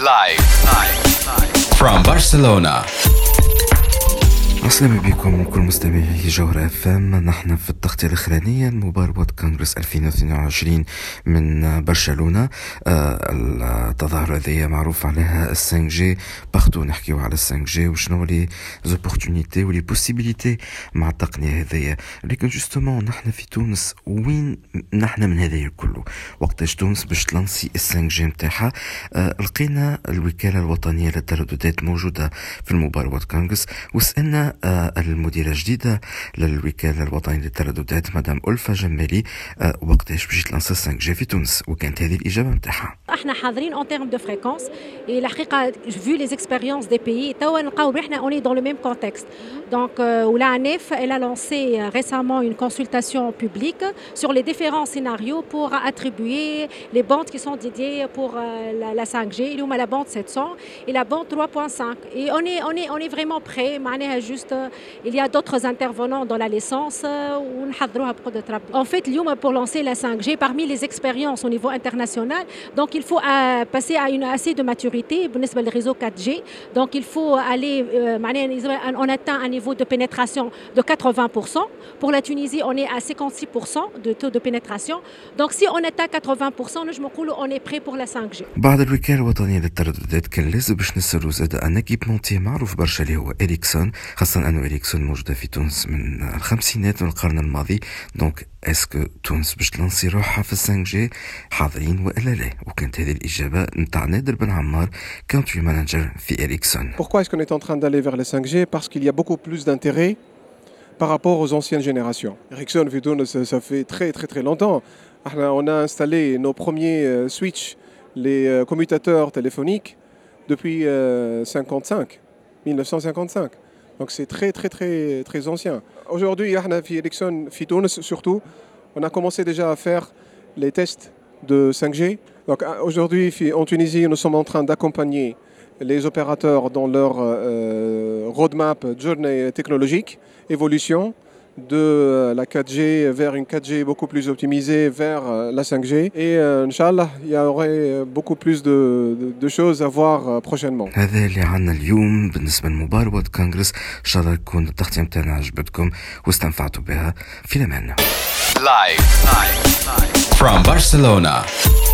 Live. From Barcelona. السلام بكم كل مستمعي جوهر اف ام نحن في التغطية الأخرانية لمباراة كونغرس 2022 من برشلونة. آه التظاهرة هذه معروف عليها 5 جي. باختو نحكيو على 5 جي. وشنو لي زوبورتونيتي ولي بوسيبيليتي مع التقنية هذيا لكن جوستومون نحن في تونس. وين نحن من هذايا كله؟ وقتاش تونس باش تلانسي 5 جي نتاعها؟ آه لقينا الوكالة الوطنية للترددات موجودة في المباراة كونغرس. وسألنا المديرة الجديدة للوكالة الوطنية للترددات مدام ألفا جمالي. وقتاش باش تلانسا 5 جي في تونس وكانت هذه الإجابة نتاعها احنا حاضرين اون تيرم دو فريكونس الحقيقه فو لي اكسبيريونس دي بيي توا نلقاو احنا اوني دون لو ميم كونتكست دونك ولا عنف elle a lancé récemment une consultation publique sur les différents scénarios pour attribuer les bandes qui sont dédiées pour la, la 5G اللي هما la bande 700 et la bande 3.5 et on est on est on est vraiment prêt معناها juste il y a d'autres intervenants dans la licence ونحضروها بقدرة ربي en fait اليوم pour lancer la 5G parmi les expériences au niveau international donc il faut euh, passer à une assez de maturité بالنسبة للريزو 4G donc il faut aller euh, معناها on atteint un niveau de pénétration de 80%. Pour la Tunisie, on est à 56% de taux de pénétration. Donc si on atteint 80%, je on est prêt pour la 5G. بعد الوكالة الوطنية للترددات كان لازم باش نسالو زاد ان اكيبمونتي معروف برشا اللي هو اريكسون خاصة انه اريكسون موجودة في تونس من الخمسينات من القرن الماضي دونك اسكو تونس باش تلانسي روحها في 5 جي حاضرين والا لا وكانت هذه الاجابه نتاع نادر بن عمار كونتري مانجر في اريكسون Pourquoi est-ce qu'on est en train d'aller vers les 5G Parce qu'il y a beaucoup plus d'intérêt par rapport aux anciennes générations. Ericsson, ça, ça fait très très très longtemps. On a installé nos premiers switches, les commutateurs téléphoniques, depuis 55, 1955. Donc c'est très très très très ancien. Aujourd'hui, Ericsson, surtout, on a commencé déjà à faire les tests de 5G. Donc aujourd'hui, en Tunisie, nous sommes en train d'accompagner les opérateurs dans leur euh, roadmap journée technologique, évolution de la 4G vers une 4G beaucoup plus optimisée vers la 5G. Et euh, Inch'Allah, il y aurait beaucoup plus de, de, de choses à voir prochainement. هذا اللي عنا اليوم بالنسبة لمباراة كونغرس إن شاء الله تكون التغطية متاعنا عجبتكم واستنفعتوا بها في الأمان. Live. From Barcelona.